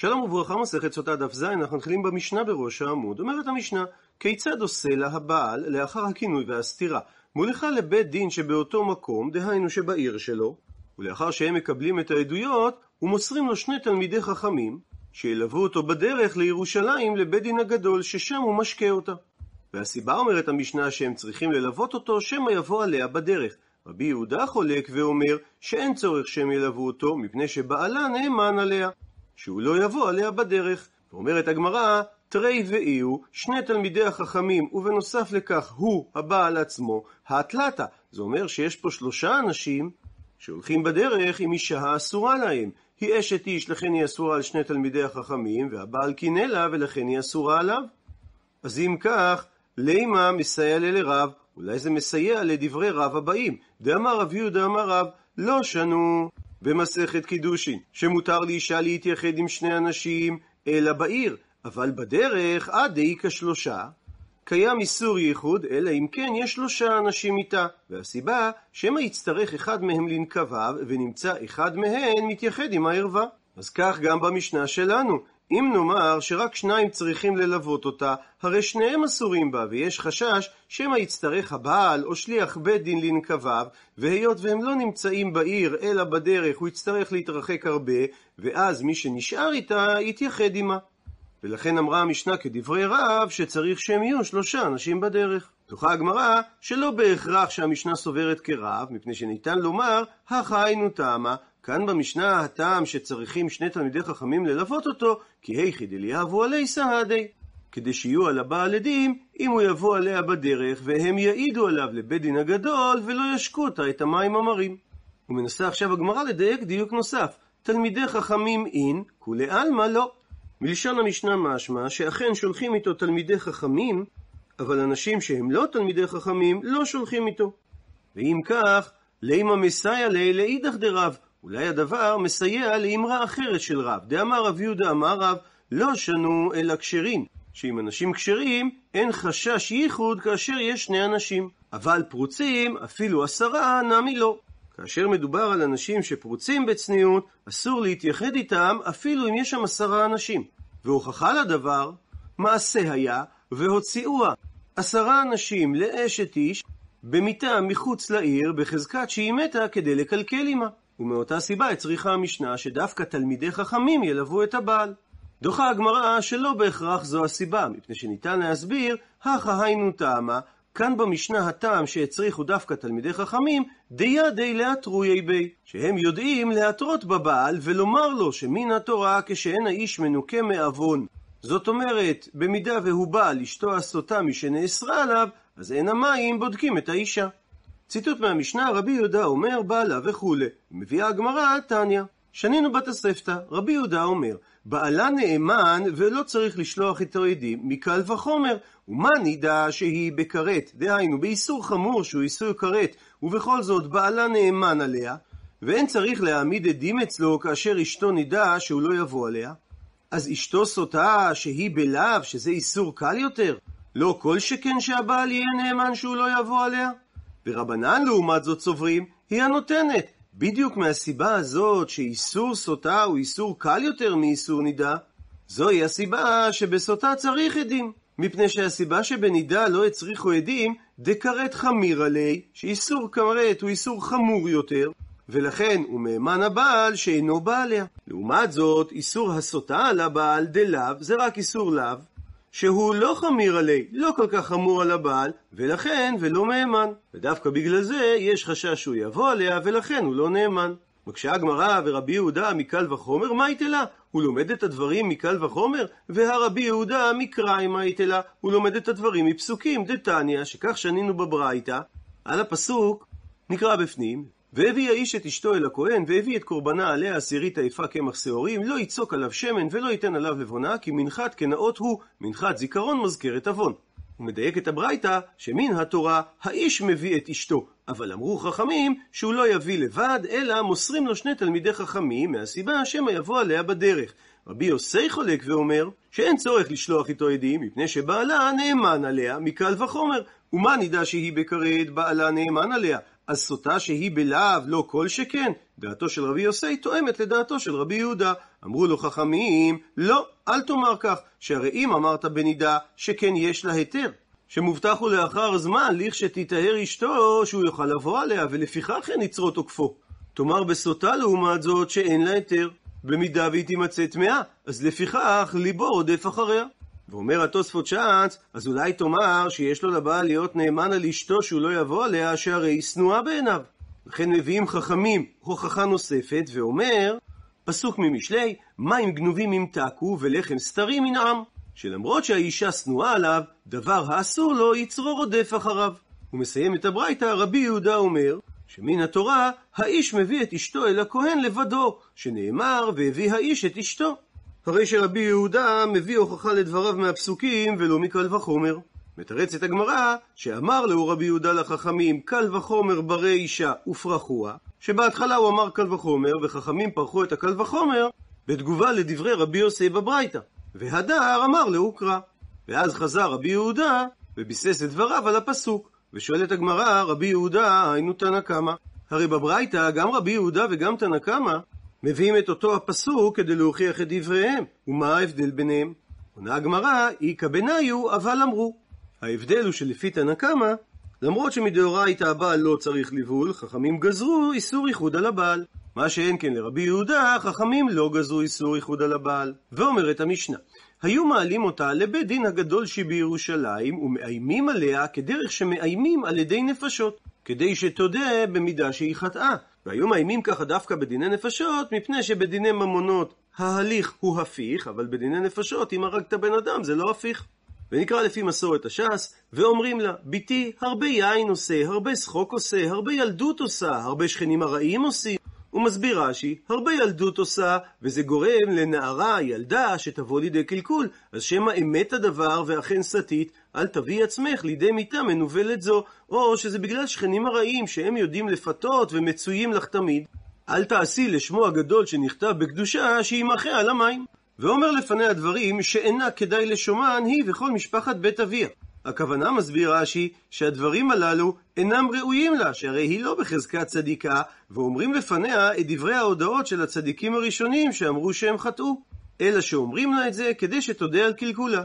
שלום וברכה, מסכת סוטה דף ז, אנחנו מתחילים במשנה בראש העמוד. אומרת המשנה, כיצד עושה לה הבעל לאחר הכינוי והסתירה? מוליכה לבית דין שבאותו מקום, דהיינו שבעיר שלו, ולאחר שהם מקבלים את העדויות, ומוסרים לו שני תלמידי חכמים, שילוו אותו בדרך לירושלים לבית דין הגדול, ששם הוא משקה אותה. והסיבה אומרת המשנה שהם צריכים ללוות אותו, שמא יבוא עליה בדרך. רבי יהודה חולק ואומר שאין צורך שהם ילוו אותו, מפני שבעלה נאמן עליה. שהוא לא יבוא עליה בדרך. ואומרת הגמרא, תרי ואי הוא, שני תלמידי החכמים, ובנוסף לכך הוא, הבעל עצמו, האטלטה. זה אומר שיש פה שלושה אנשים שהולכים בדרך עם אישה האסורה להם. היא אשת איש, לכן היא אסורה על שני תלמידי החכמים, והבעל קינא לה, ולכן היא אסורה עליו. אז אם כך, לימה מסייע לרב, אולי זה מסייע לדברי רב הבאים. דאמר רב יהודה אמר רב, לא שנו. במסכת קידושין, שמותר לאישה להתייחד עם שני אנשים, אלא בעיר, אבל בדרך עד דאי כשלושה, קיים איסור ייחוד, אלא אם כן יש שלושה אנשים איתה. והסיבה, שמא יצטרך אחד מהם לנקביו, ונמצא אחד מהם מתייחד עם הערווה. אז כך גם במשנה שלנו. אם נאמר שרק שניים צריכים ללוות אותה, הרי שניהם אסורים בה, ויש חשש שמא יצטרך הבעל או שליח בית דין לנקביו, והיות והם לא נמצאים בעיר אלא בדרך, הוא יצטרך להתרחק הרבה, ואז מי שנשאר איתה יתייחד עימה. ולכן אמרה המשנה כדברי רב שצריך שהם יהיו שלושה אנשים בדרך. דוחה הגמרא שלא בהכרח שהמשנה סוברת כרב, מפני שניתן לומר, החיינו טעמה, כאן במשנה הטעם שצריכים שני תלמידי חכמים ללוות אותו, כי היכי דליהבו עלי סהדי. כדי שיהיו על הבעל עדים, אם הוא יבוא עליה בדרך, והם יעידו עליו לבית דין הגדול, ולא ישקו אותה את המים המרים. ומנסה עכשיו הגמרא לדייק דיוק נוסף. תלמידי חכמים אין, כולי עלמא לא. מלשון המשנה משמע שאכן שולחים איתו תלמידי חכמים, אבל אנשים שהם לא תלמידי חכמים לא שולחים איתו. ואם כך, לימה מסייע ליה לאידך דרב, אולי הדבר מסייע לאמרה אחרת של רב. דאמר רב יהודה אמר רב, לא שנו אלא כשרים. שעם אנשים כשרים אין חשש ייחוד כאשר יש שני אנשים. אבל פרוצים, אפילו עשרה, נמי לא. כאשר מדובר על אנשים שפרוצים בצניעות, אסור להתייחד איתם אפילו אם יש שם עשרה אנשים. והוכחה לדבר, מעשה היה, והוציאוה עשרה אנשים לאשת איש במיטה מחוץ לעיר בחזקת שהיא מתה כדי לקלקל עמה. ומאותה סיבה הצריכה המשנה שדווקא תלמידי חכמים ילוו את הבעל. דוחה הגמרא שלא בהכרח זו הסיבה, מפני שניתן להסביר, הכא היינו טעמה, כאן במשנה הטעם שהצריכו דווקא תלמידי חכמים, דיה די לאתרויי בי, שהם יודעים להתרות בבעל ולומר לו שמן התורה כשאין האיש מנוקה מעוון. זאת אומרת, במידה והוא בא לאשתו הסוטה משנאסרה עליו, אז אין המים בודקים את האישה. ציטוט מהמשנה, רבי יהודה אומר בעלה וכולי. מביאה הגמרא, תניא. שנינו בתוספתא, רבי יהודה אומר, בעלה נאמן ולא צריך לשלוח איתו עדים, מקל וחומר. ומה נידע שהיא בכרת, דהיינו באיסור חמור שהוא איסור כרת, ובכל זאת בעלה נאמן עליה, ואין צריך להעמיד עדים אצלו כאשר אשתו נידע שהוא לא יבוא עליה? אז אשתו סוטה שהיא בלאו, שזה איסור קל יותר? לא כל שכן שהבעל יהיה נאמן שהוא לא יבוא עליה? ורבנן לעומת זאת סוברים, היא הנותנת. בדיוק מהסיבה הזאת שאיסור סוטה הוא איסור קל יותר מאיסור נידה, זוהי הסיבה שבסוטה צריך עדים. מפני שהסיבה שבנידה לא הצריכו עדים, דכרת חמיר עלי, שאיסור כרת הוא איסור חמור יותר, ולכן הוא מהימן הבעל שאינו בא עליה. לעומת זאת, איסור הסוטה על הבעל דלאו, זה רק איסור לאו, שהוא לא חמיר עלי, לא כל כך חמור על הבעל, ולכן ולא מהימן. ודווקא בגלל זה יש חשש שהוא יבוא עליה, ולכן הוא לא נאמן. מקשה הגמרא ורבי יהודה מקל וחומר, מה יתלה? הוא לומד את הדברים מקל וחומר, והרבי יהודה מקראי מה יתלה? הוא לומד את הדברים מפסוקים, דתניא, שכך שנינו בברייתא, על הפסוק נקרא בפנים, והביא האיש את אשתו אל הכהן, והביא את קורבנה עליה עשירית היפה קמח שעורים, לא יצוק עליו שמן ולא ייתן עליו לבונה, כי מנחת כנאות הוא, מנחת זיכרון מזכרת עוון. הוא מדייק את הברייתא, שמן התורה, האיש מביא את אשתו. אבל אמרו חכמים שהוא לא יביא לבד, אלא מוסרים לו שני תלמידי חכמים, מהסיבה שמא יבוא עליה בדרך. רבי יוסי חולק ואומר שאין צורך לשלוח איתו עדים, מפני שבעלה נאמן עליה מקל וחומר. ומה נדע שהיא בכרת בעלה נאמן עליה? אז סוטה שהיא בלאו לא כל שכן, דעתו של רבי יוסי תואמת לדעתו של רבי יהודה. אמרו לו חכמים, לא, אל תאמר כך, שהרי אם אמרת בנידה שכן יש לה היתר, שמובטח הוא לאחר זמן, לכשתיטהר אשתו, שהוא יוכל לבוא עליה, ולפיכך אין יצרו תוקפו. תאמר בסוטה לעומת זאת שאין לה היתר. במידה והיא תימצא טמאה, אז לפיכך ליבו רודף אחריה. ואומר התוספות שץ, אז אולי תאמר שיש לו לבעל להיות נאמן על אשתו שהוא לא יבוא עליה, שהרי היא שנואה בעיניו. לכן מביאים חכמים הוכחה נוספת, ואומר, פסוק ממשלי, מים גנובים ימתקו ולחם סתרים ינעם. שלמרות שהאישה שנואה עליו, דבר האסור לו יצרו רודף אחריו. הוא מסיים את הברייתא, רבי יהודה אומר, שמן התורה, האיש מביא את אשתו אל הכהן לבדו, שנאמר, והביא האיש את אשתו. הרי שרבי יהודה מביא הוכחה לדבריו מהפסוקים, ולא מקל וחומר. מתרצת הגמרא, שאמר לו רבי יהודה לחכמים, קל וחומר ברי אישה ופרחוה, שבהתחלה הוא אמר קל וחומר, וחכמים פרחו את הקל וחומר, בתגובה לדברי רבי יוסי בברייתא. והדר אמר לאוקרא. ואז חזר רבי יהודה, וביסס את דבריו על הפסוק. ושואלת הגמרא, רבי יהודה, היינו תנא קמא. הרי בברייתא, גם רבי יהודה וגם תנא קמא, מביאים את אותו הפסוק כדי להוכיח את דבריהם. ומה ההבדל ביניהם? עונה הגמרא, איכא בניו, אבל אמרו. ההבדל הוא שלפי תנא קמא, למרות שמדאורייתא הבעל לא צריך לבול, חכמים גזרו איסור איחוד על הבעל. מה שאין כן לרבי יהודה, חכמים לא גזרו איסור איחוד על הבעל. ואומרת המשנה, היו מעלים אותה לבית דין הגדול שבירושלים, ומאיימים עליה כדרך שמאיימים על ידי נפשות, כדי שתודה במידה שהיא חטאה. והיו מאיימים ככה דווקא בדיני נפשות, מפני שבדיני ממונות ההליך הוא הפיך, אבל בדיני נפשות, אם הרגת בן אדם, זה לא הפיך. ונקרא לפי מסורת הש"ס, ואומרים לה, בתי, הרבה יין עושה, הרבה שחוק עושה, הרבה ילדות עושה, הרבה שכנים הרעים עושים. הוא מסביר רש"י, הרבה ילדות עושה, וזה גורם לנערה, ילדה, שתבוא לידי קלקול, אז שמא אמת הדבר ואכן סטית, אל תביאי עצמך לידי מיתה מנוולת זו, או שזה בגלל שכנים הרעים שהם יודעים לפתות ומצויים לך תמיד. אל תעשי לשמו הגדול שנכתב בקדושה, שימחה על המים. ואומר לפניה דברים שאינה כדאי לשומן היא וכל משפחת בית אביה. הכוונה, מסביר רש"י, שהדברים הללו אינם ראויים לה, שהרי היא לא בחזקת צדיקה, ואומרים לפניה את דברי ההודעות של הצדיקים הראשונים שאמרו שהם חטאו. אלא שאומרים לה את זה כדי שתודה על קלקולה.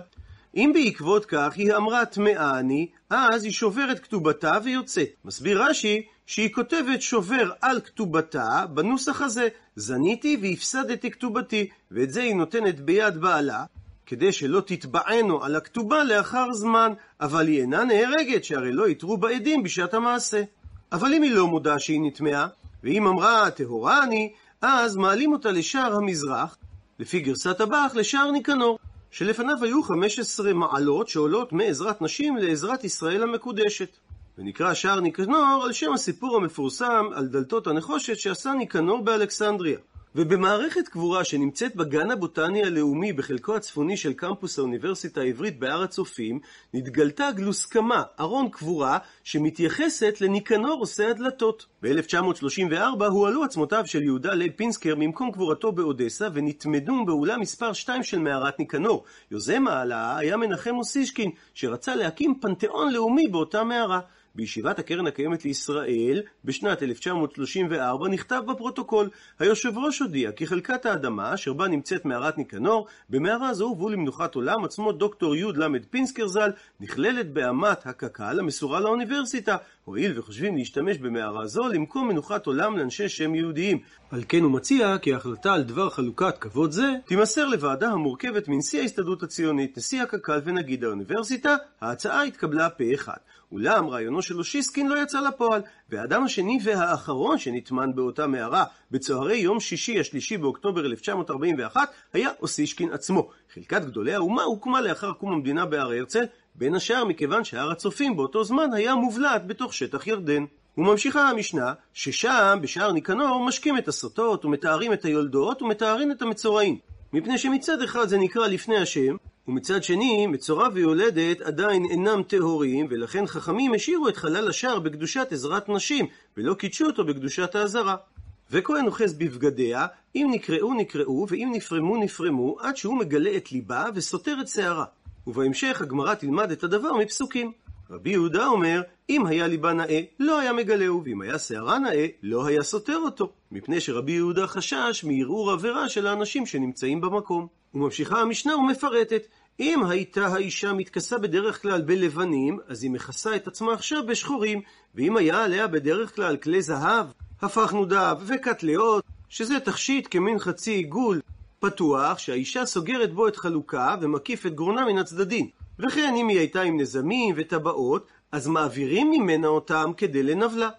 אם בעקבות כך היא אמרה טמאה אני, אז היא שוברת כתובתה ויוצאת. מסביר רש"י שהיא כותבת שובר על כתובתה בנוסח הזה, זניתי והפסדתי כתובתי, ואת זה היא נותנת ביד בעלה, כדי שלא תתבענו על הכתובה לאחר זמן, אבל היא אינה נהרגת, שהרי לא יתרו בעדים בשעת המעשה. אבל אם היא לא מודה שהיא נטמעה, ואם אמרה טהורה אני, אז מעלים אותה לשער המזרח, לפי גרסת הבח, לשער ניקנור, שלפניו היו 15 מעלות שעולות מעזרת נשים לעזרת ישראל המקודשת. ונקרא שער ניקנור על שם הסיפור המפורסם על דלתות הנחושת שעשה ניקנור באלכסנדריה. ובמערכת קבורה שנמצאת בגן הבוטני הלאומי בחלקו הצפוני של קמפוס האוניברסיטה העברית בהר הצופים, נתגלתה גלוסקמה, ארון קבורה, שמתייחסת לניקנור עושה הדלתות. ב-1934 הועלו עצמותיו של יהודה ליל פינסקר ממקום קבורתו באודסה ונתמדו באולם מספר 2 של מערת ניקנור. יוזם העלאה היה מנחם אוסישקין, שרצה להקים פנתיאון לאומי באותה מערה. בישיבת הקרן הקיימת לישראל בשנת 1934 נכתב בפרוטוקול היושב ראש הודיע כי חלקת האדמה אשר בה נמצאת מערת ניקנור במערה זו הובאו למנוחת עולם עצמו דוקטור י' ל פינסקר ז"ל נכללת באמת הקק"ל המסורה לאוניברסיטה הואיל וחושבים להשתמש במערה זו למקום מנוחת עולם לאנשי שם יהודיים. על כן הוא מציע כי ההחלטה על דבר חלוקת כבוד זה תימסר לוועדה המורכבת מנשיא ההסתדרות הציונית, נשיא הקק"ל ונגיד האוניברסיטה, ההצעה התקבלה פה אחד. אולם רעיונו של אושיסקין לא יצא לפועל, והאדם השני והאחרון שנטמן באותה מערה בצהרי יום שישי השלישי באוקטובר 1941 היה אוסישקין עצמו. חלקת גדולי האומה הוקמה לאחר קום המדינה בהר הרצל, בין השאר מכיוון שהר הצופים באותו זמן היה מובלט בתוך שטח ירדן. וממשיכה המשנה, ששם, בשער ניקנור, משקים את הסוטות, ומתארים את היולדות, ומתארים את המצורעים. מפני שמצד אחד זה נקרא לפני השם, ומצד שני, מצורע ויולדת עדיין אינם טהורים, ולכן חכמים השאירו את חלל השער בקדושת עזרת נשים, ולא קידשו אותו בקדושת האזהרה. וכהן אוחז בבגדיה, אם נקראו נקראו, ואם נפרמו נפרמו, עד שהוא מגלה את ליבה וסותר את שערה. ובהמשך הגמרא תלמד את הדבר מפסוקים. רבי יהודה אומר, אם היה ליבה נאה, לא היה מגלהו, ואם היה שערה נאה, לא היה סותר אותו. מפני שרבי יהודה חשש מערעור עבירה של האנשים שנמצאים במקום. וממשיכה המשנה ומפרטת, אם הייתה האישה מתכסה בדרך כלל בלבנים, אז היא מכסה את עצמה עכשיו בשחורים, ואם היה עליה בדרך כלל כלי זהב, הפך נודב וקטלאות, שזה תכשיט כמין חצי עיגול פתוח, שהאישה סוגרת בו את חלוקה ומקיף את גרונה מן הצדדים. וכן אם היא הייתה עם נזמים וטבעות, אז מעבירים ממנה אותם כדי לנבלה.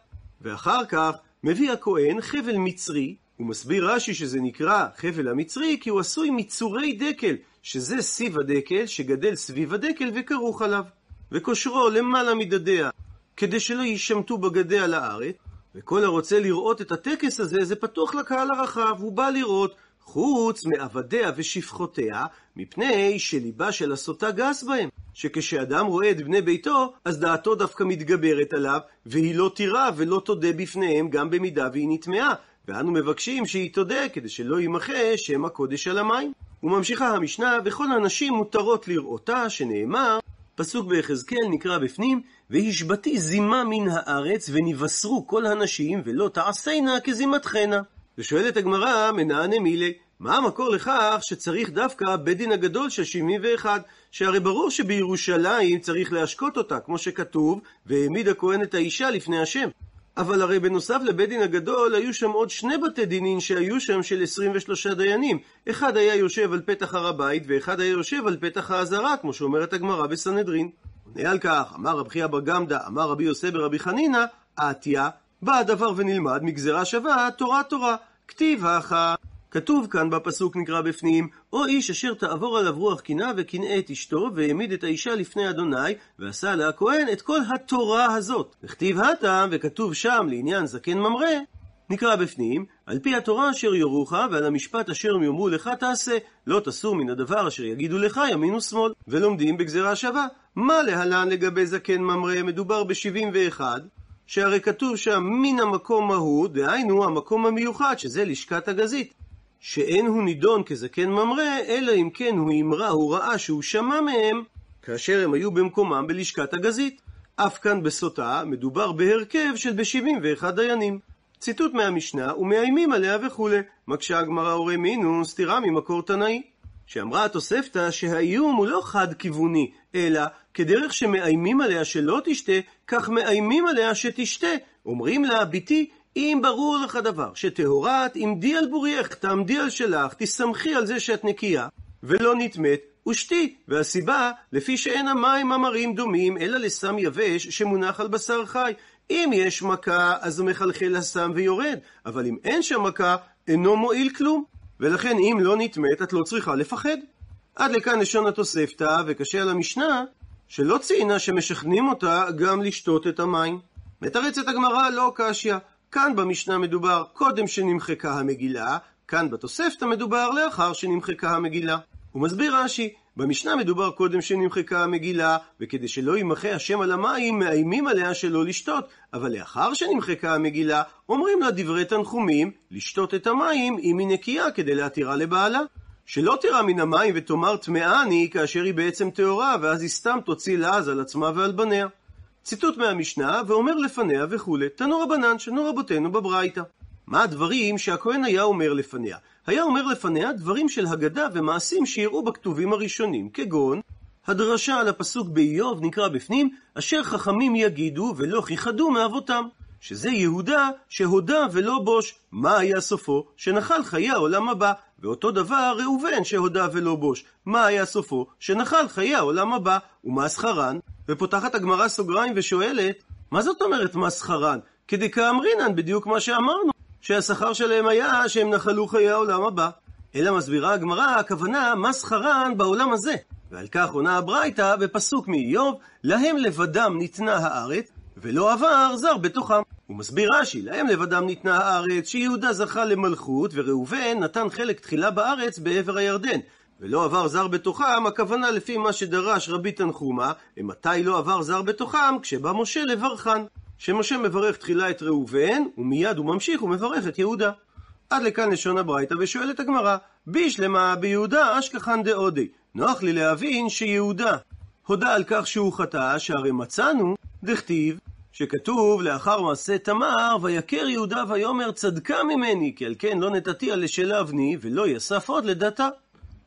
ואחר כך מביא הכהן חבל מצרי, הוא מסביר רש"י שזה נקרא חבל המצרי כי הוא עשוי מצורי דקל, שזה סיב הדקל שגדל סביב הדקל וכרוך עליו. וקושרו למעלה מדדיה, כדי שלא יישמטו בגדיה לארץ, וכל הרוצה לראות את הטקס הזה, זה פתוח לקהל הרחב, הוא בא לראות, חוץ מעבדיה ושפחותיה, מפני שליבה של הסוטה גס בהם. שכשאדם רואה את בני ביתו, אז דעתו דווקא מתגברת עליו, והיא לא תירא ולא תודה בפניהם גם במידה והיא נטמעה. ואנו מבקשים שהיא תודה, כדי שלא יימחה שם הקודש על המים. וממשיכה המשנה, וכל הנשים מותרות לראותה, שנאמר, פסוק ביחזקאל נקרא בפנים, והשבתי זימה מן הארץ, ונבשרו כל הנשים, ולא תעשינה כזימתכנה. ושואלת הגמרא, מנענה מילי, מה המקור לכך שצריך דווקא בית דין הגדול של 71? שהרי ברור שבירושלים צריך להשקות אותה, כמו שכתוב, והעמיד הכהן את האישה לפני השם. אבל הרי בנוסף לבית דין הגדול, היו שם עוד שני בתי דינין שהיו שם של 23 דיינים. אחד היה יושב על פתח הר הבית, ואחד היה יושב על פתח העזרה, כמו שאומרת הגמרא בסנהדרין. עונה על כך, אמר רבי חייא בר גמדא, אמר רבי יוסי ברבי חנינא, עטיה, בא הדבר ונלמד מגזרה שווה, תורה תורה. כתיב האחה. כתוב כאן בפסוק נקרא בפנים, או איש אשר תעבור עליו רוח קנאה וקנאה את אשתו, והעמיד את האישה לפני אדוני, ועשה לה הכהן את כל התורה הזאת. וכתיב הטעם, וכתוב שם לעניין זקן ממרא, נקרא בפנים, על פי התורה אשר יורוך, ועל המשפט אשר יאמרו לך תעשה, לא תסור מן הדבר אשר יגידו לך ימין ושמאל. ולומדים בגזרה שווה. מה להלן לגבי זקן ממרא? מדובר ב-71, שהרי כתוב שם מן המקום ההוא, דהיינו המקום המיוחד, שזה לשכת הגזית. שאין הוא נידון כזקן ממרא, אלא אם כן הוא אמרה, הוא ראה שהוא שמע מהם, כאשר הם היו במקומם בלשכת הגזית. אף כאן בסוטה מדובר בהרכב של ב-71 דיינים. ציטוט מהמשנה, ומאיימים עליה וכולי. מקשה הגמרא הורי מינוס, סתירה ממקור תנאי. שאמרה התוספתא שהאיום הוא לא חד-כיווני, אלא כדרך שמאיימים עליה שלא תשתה, כך מאיימים עליה שתשתה. אומרים לה, בתי, אם ברור לך דבר, שטהורת, עמדי על בורייך, תעמדי על שלך, תסמכי על זה שאת נקייה, ולא נטמאת, ושתי. והסיבה, לפי שאין המים המרים דומים, אלא לסם יבש שמונח על בשר חי. אם יש מכה, אז מחלחל הסם ויורד, אבל אם אין שם מכה, אינו מועיל כלום. ולכן אם לא נטמאת, את לא צריכה לפחד. עד לכאן לשון התוספתא, וקשה על המשנה, שלא ציינה שמשכנעים אותה גם לשתות את המים. מתרצת הגמרא לא קשיא. כאן במשנה מדובר קודם שנמחקה המגילה, כאן בתוספתא מדובר לאחר שנמחקה המגילה. הוא מסביר רש"י, במשנה מדובר קודם שנמחקה המגילה, וכדי שלא יימחה השם על המים, מאיימים עליה שלא לשתות, אבל לאחר שנמחקה המגילה, אומרים לה דברי תנחומים, לשתות את המים אם היא נקייה כדי להתירה לבעלה. שלא תירא מן המים ותאמר טמאה אני, כאשר היא בעצם טהורה, ואז היא סתם תוציא לעז על עצמה ועל בניה. ציטוט מהמשנה, ואומר לפניה וכולי, תנו רבנן שנו רבותינו בברייתא. מה הדברים שהכהן היה אומר לפניה? היה אומר לפניה דברים של הגדה ומעשים שיראו בכתובים הראשונים, כגון הדרשה על הפסוק באיוב נקרא בפנים, אשר חכמים יגידו ולא כיחדו מאבותם. שזה יהודה שהודה ולא בוש. מה היה סופו? שנחל חיי העולם הבא. ואותו דבר ראובן שהודה ולא בוש. מה היה סופו? שנחל חיי העולם הבא. ומה שכרן? ופותחת הגמרא סוגריים ושואלת, מה זאת אומרת מה שכרן? כדקאמרינן, בדיוק מה שאמרנו, שהשכר שלהם היה שהם נחלו חיי העולם הבא. אלא מסבירה הגמרא, הכוונה מה שכרן בעולם הזה. ועל כך עונה הברייתא בפסוק מאיוב, להם לבדם ניתנה הארץ, ולא עבר זר בתוכם. הוא מסביר רש"י, להם לבדם ניתנה הארץ, שיהודה זכה למלכות, וראובן נתן חלק תחילה בארץ בעבר הירדן. ולא עבר זר בתוכם, הכוונה לפי מה שדרש רבי תנחומה, ומתי לא עבר זר בתוכם? כשבא משה לברכן. שמשה מברך תחילה את ראובן, ומיד הוא ממשיך ומברך את יהודה. עד לכאן לשון הברייתא, ושואלת הגמרא, בישלמה ביהודה אשכחן דאודי. נוח לי להבין שיהודה הודה על כך שהוא חטא, שהרי מצאנו, דכתיב, שכתוב לאחר מעשה תמר, ויכר יהודה ויאמר צדקה ממני, כי על כן לא נתתיה לשל אבני, ולא יסף עוד לדתה.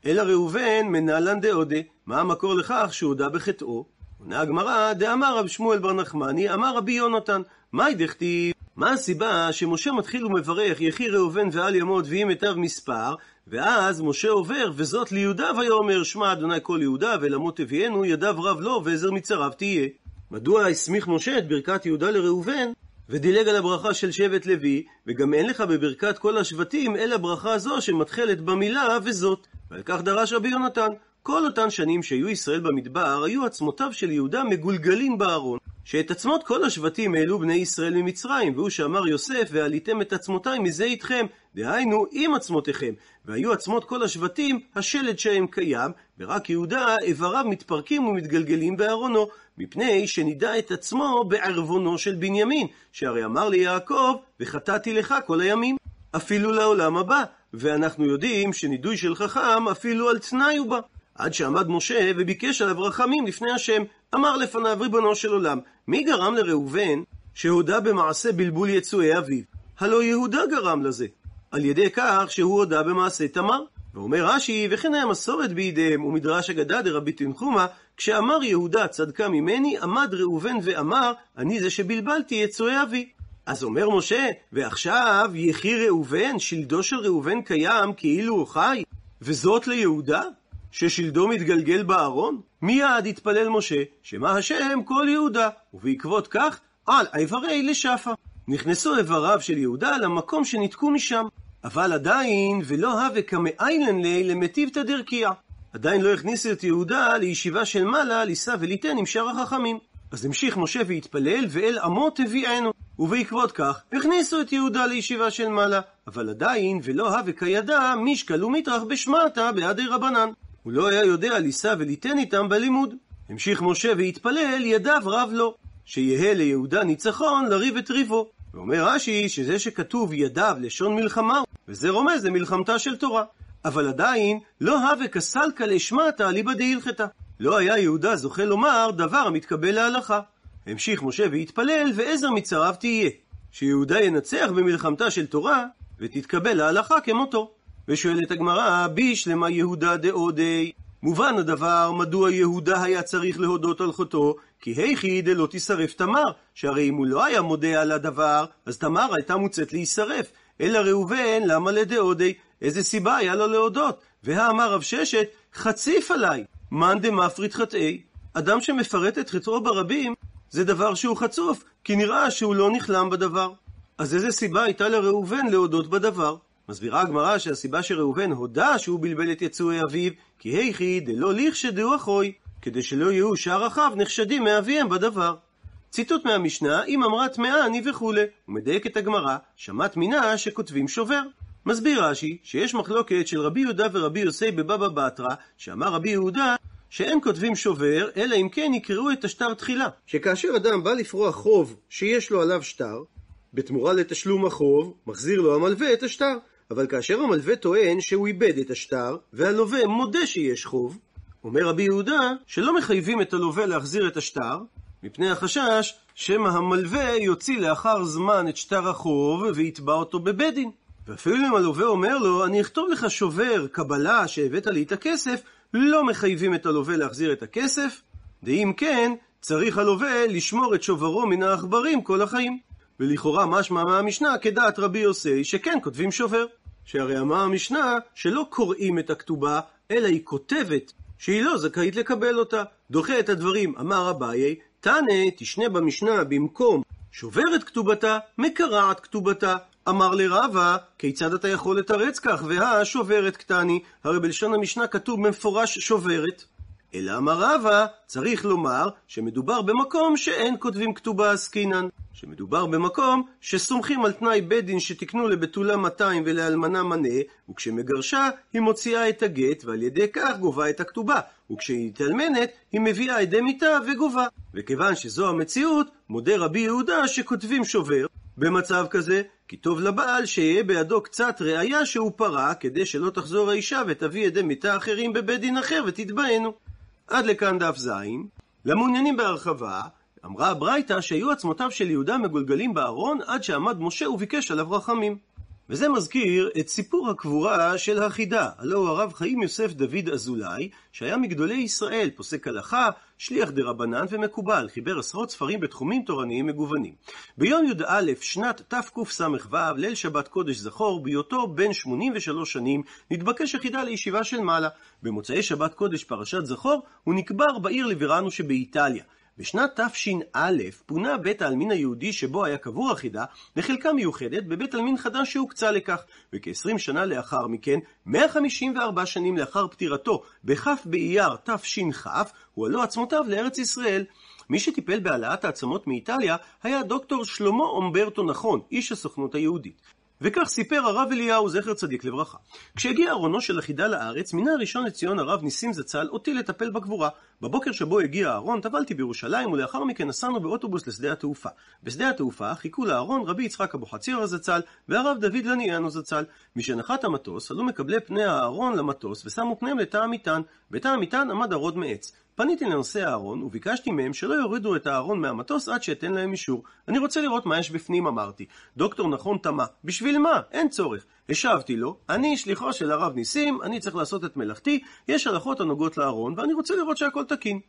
אלא ראובן מנהלן דאודה, מה המקור לכך שהודה בחטאו? עונה הגמרא, דאמר רב שמואל בר נחמני, אמר רבי יונתן, מאי דכתיב? מה הסיבה שמשה מתחיל ומברך יחי ראובן ועל ימות ויהי מיטב מספר, ואז משה עובר, וזאת ליהודה ויאמר שמע אדוני כל יהודה ולמות תביאנו ידיו רב לו ועזר מצריו תהיה. מדוע הסמיך משה את ברכת יהודה לראובן, ודילג על הברכה של שבט לוי, וגם אין לך בברכת כל השבטים אלא ברכה זו שמתחלת במילה וזאת. ועל כך דרש רבי יונתן, כל אותן שנים שהיו ישראל במדבר, היו עצמותיו של יהודה מגולגלים בארון. שאת עצמות כל השבטים העלו בני ישראל ממצרים, והוא שאמר יוסף, ועליתם את עצמותיי מזה איתכם, דהיינו עם עצמותיכם. והיו עצמות כל השבטים, השלד שהם קיים, ורק יהודה איבריו מתפרקים ומתגלגלים בארונו, מפני שנידע את עצמו בערבונו של בנימין, שהרי אמר ליעקב, וחטאתי לך כל הימים. אפילו לעולם הבא, ואנחנו יודעים שנידוי של חכם אפילו על תנאי הוא בא. עד שעמד משה וביקש עליו רחמים לפני השם, אמר לפניו ריבונו של עולם, מי גרם לראובן שהודה במעשה בלבול יצואי אביו? הלא יהודה גרם לזה, על ידי כך שהוא הודה במעשה תמר. ואומר רש"י, וכן היה מסורת בידיהם, ומדרש אגדה דרבי תנחומה, כשאמר יהודה צדקה ממני, עמד ראובן ואמר, אני זה שבלבלתי יצואי אבי. אז אומר משה, ועכשיו יחי ראובן, שלדו של ראובן קיים כאילו הוא חי, וזאת ליהודה? ששלדו מתגלגל בארון? מיד התפלל משה, שמה השם כל יהודה, ובעקבות כך, על איברי לשפה. נכנסו איבריו של יהודה למקום שניתקו משם, אבל עדיין, ולא הווה כמאיילן לי למטיבתא דרכיה. עדיין לא הכניסו את יהודה לישיבה של מעלה, לישא וליתן עם שאר החכמים. אז המשיך משה והתפלל, ואל עמו תביאנו. ובעקבות כך, הכניסו את יהודה לישיבה של מעלה, אבל עדיין, ולא הווה כידע, משקל ומטרח בשמעתה בעדי רבנן. הוא לא היה יודע לישא וליתן איתם בלימוד. המשיך משה והתפלל, ידיו רב לו, שיהא ליהודה ניצחון לריב את ריבו. ואומר רש"י שזה שכתוב ידיו לשון מלחמה, וזה רומז למלחמתה של תורה. אבל עדיין, לא הווה כסלקא לשמטה אליבא דהילכתא. לא היה יהודה זוכה לומר דבר המתקבל להלכה. המשיך משה והתפלל, ועזר מצריו תהיה. שיהודה ינצח במלחמתה של תורה, ותתקבל להלכה כמותו. ושואלת הגמרא, בישלמה יהודה דאודי. מובן הדבר, מדוע יהודה היה צריך להודות על חוטו, כי היכי דלא תישרף תמר, שהרי אם הוא לא היה מודה על הדבר, אז תמר הייתה מוצאת להישרף. אלא ראובן, למה לדאודי? איזה סיבה היה לו להודות? והאמר רב ששת, חציף עליי, מאן דמפריד חטאי. אדם שמפרט את חטאו ברבים, זה דבר שהוא חצוף, כי נראה שהוא לא נכלם בדבר. אז איזה סיבה הייתה לראובן להודות בדבר? מסבירה הגמרא שהסיבה שראובן הודה שהוא בלבל את יצואי אביו, כי היכי דלא לכשדהו אחוי, כדי שלא יהיו שאר אחיו נחשדים מאביהם בדבר. ציטוט מהמשנה, אם אמרה טמאה אני וכולי, ומדייקת הגמרא, שמעת מינה שכותבים שובר. מסביר רש"י שיש מחלוקת של רבי יהודה ורבי יוסי בבבא בתרא, שאמר רבי יהודה שאין כותבים שובר, אלא אם כן יקראו את השטר תחילה. שכאשר אדם בא לפרוע חוב שיש לו עליו שטר, בתמורה לתשלום החוב, מחזיר לו המלווה את השטר. אבל כאשר המלווה טוען שהוא איבד את השטר, והלווה מודה שיש חוב, אומר רבי יהודה שלא מחייבים את הלווה להחזיר את השטר, מפני החשש שמא המלווה יוציא לאחר זמן את שטר החוב ויתבע אותו בבית דין. ואפילו אם הלווה אומר לו, אני אכתוב לך שובר, קבלה שהבאת לי את הכסף, לא מחייבים את הלווה להחזיר את הכסף, ואם כן, צריך הלווה לשמור את שוברו מן העכברים כל החיים. ולכאורה משמע מהמשנה כדעת רבי יוסי שכן כותבים שובר. שהרי אמר המשנה שלא קוראים את הכתובה, אלא היא כותבת שהיא לא זכאית לקבל אותה. דוחה את הדברים, אמר אביי, תנא תשנה במשנה במקום שוברת כתובתה, מקרעת כתובתה. אמר לרבה, כיצד אתה יכול לתרץ כך, והא שוברת קטני, הרי בלשון המשנה כתוב במפורש שוברת. אלא אמר רבא, צריך לומר שמדובר במקום שאין כותבים כתובה עסקינן. שמדובר במקום שסומכים על תנאי בית דין שתקנו לבתולה 200 ולאלמנה מנה, וכשמגרשה היא מוציאה את הגט, ועל ידי כך גובה את הכתובה, וכשהיא מתאלמנת היא מביאה עדי מיתה וגובה. וכיוון שזו המציאות, מודה רבי יהודה שכותבים שובר. במצב כזה, כי טוב לבעל שיהיה בידו קצת ראייה שהוא פרע, כדי שלא תחזור האישה ותביא עדי מיתה אחרים בבית דין אחר ותתבענו. עד לכאן דף ז. למעוניינים בהרחבה, אמרה הברייתא שהיו עצמותיו של יהודה מגולגלים בארון עד שעמד משה וביקש עליו רחמים. וזה מזכיר את סיפור הקבורה של החידה, הלא הוא הרב חיים יוסף דוד אזולאי, שהיה מגדולי ישראל, פוסק הלכה, שליח דה רבנן ומקובל, חיבר עשרות ספרים בתחומים תורניים מגוונים. ביום י"א שנת תקס"ו, ליל שבת קודש זכור, בהיותו בן 83 שנים, נתבקש החידה לישיבה של מעלה. במוצאי שבת קודש פרשת זכור, הוא נקבר בעיר ליברנו שבאיטליה. בשנת תש"א פונה בית העלמין היהודי שבו היה קבור החידה לחלקה מיוחדת בבית עלמין חדש שהוקצה לכך, וכ-20 שנה לאחר מכן, 154 שנים לאחר פטירתו, בכ' באייר תש"כ, הועלו עצמותיו לארץ ישראל. מי שטיפל בהעלאת העצמות מאיטליה היה דוקטור שלמה אומברטו נכון, איש הסוכנות היהודית. וכך סיפר הרב אליהו, זכר צדיק לברכה. כשהגיע ארונו של החידה לארץ, מינה הראשון לציון הרב ניסים זצ"ל אותי לטפל בקבורה. בבוקר שבו הגיע הארון, טבלתי בירושלים, ולאחר מכן נסענו באוטובוס לשדה התעופה. בשדה התעופה חיכו לארון רבי יצחק אבוחצירא זצ"ל, והרב דוד לניאנו זצ"ל. משנחת המטוס, עלו מקבלי פני הארון למטוס, ושמו פניהם לתא המטען. בתא המטען עמד ארון מעץ. פניתי לנושא הארון, וביקשתי מהם שלא יורידו את הארון מהמטוס עד שאתן להם אישור. אני רוצה לראות מה יש בפנים, אמרתי. דוקטור נכון תמה, בשביל מה? אין צורך. השבתי לו, אני שליחו של הרב ניסים, אני צריך לעשות את מלאכתי, יש הלכות הנוגעות לארון, ואני רוצה לראות שהכל תקין.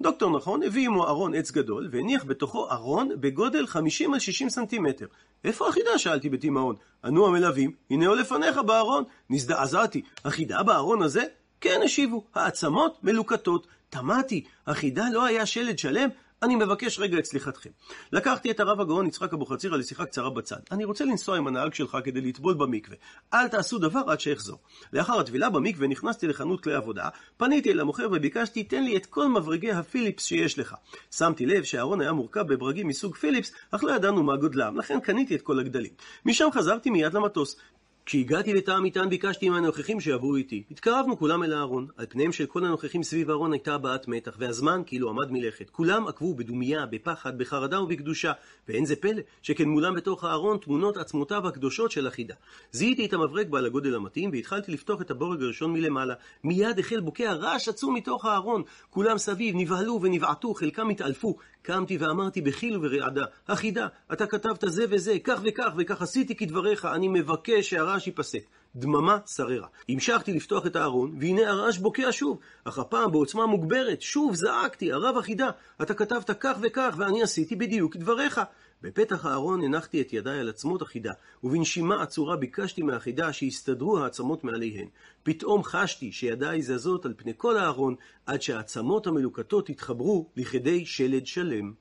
דוקטור נכון הביא עמו ארון עץ גדול, והניח בתוכו ארון בגודל 50 על 60 סנטימטר. איפה החידה? שאלתי בתימהון. ענו המלווים, הנה הוא לפניך בארון. נזדעזעתי, החידה בארון הזה? כן, השיבו, העצמות מלוקטות. תמהתי, החידה לא היה שלד שלם? אני מבקש רגע את סליחתכם. לקחתי את הרב הגאון יצחק אבוחצירא לשיחה קצרה בצד. אני רוצה לנסוע עם הנהג שלך כדי לטבול במקווה. אל תעשו דבר עד שאחזור. לאחר הטבילה במקווה נכנסתי לחנות כלי עבודה, פניתי אל המוכר וביקשתי, תן לי את כל מברגי הפיליפס שיש לך. שמתי לב שהארון היה מורכב בברגים מסוג פיליפס, אך לא ידענו מה גודלם, לכן קניתי את כל הגדלים. משם חזרתי מיד למטוס. כשהגעתי לתא המטען ביקשתי מהנוכחים שיעברו איתי. התקרבנו כולם אל הארון. על פניהם של כל הנוכחים סביב הארון הייתה הבעת מתח, והזמן כאילו עמד מלכת. כולם עקבו בדומייה, בפחד, בחרדה ובקדושה. ואין זה פלא, שכן מולם בתוך הארון תמונות עצמותיו הקדושות של החידה. זיהיתי את המברג בעל הגודל המתאים, והתחלתי לפתוח את הבורג הראשון מלמעלה. מיד החל בוקע רעש עצום מתוך הארון. כולם סביב נבהלו ונבעטו, חלקם התעלפו. קמתי ואמרתי בחיל ורעדה, החידה, אתה כתבת זה וזה, כך וכך, וכך עשיתי כדבריך, אני מבקש שהרעש ייפסק. דממה שררה. המשכתי לפתוח את הארון, והנה הרעש בוקע שוב, אך הפעם בעוצמה מוגברת. שוב זעקתי, הרב החידה, אתה כתבת כך וכך, ואני עשיתי בדיוק כדבריך. בפתח הארון הנחתי את ידיי על עצמות החידה, ובנשימה עצורה ביקשתי מהחידה שיסתדרו העצמות מעליהן. פתאום חשתי שידיי זזות על פני כל הארון, עד שהעצמות המלוקטות התחברו לכדי שלד שלם.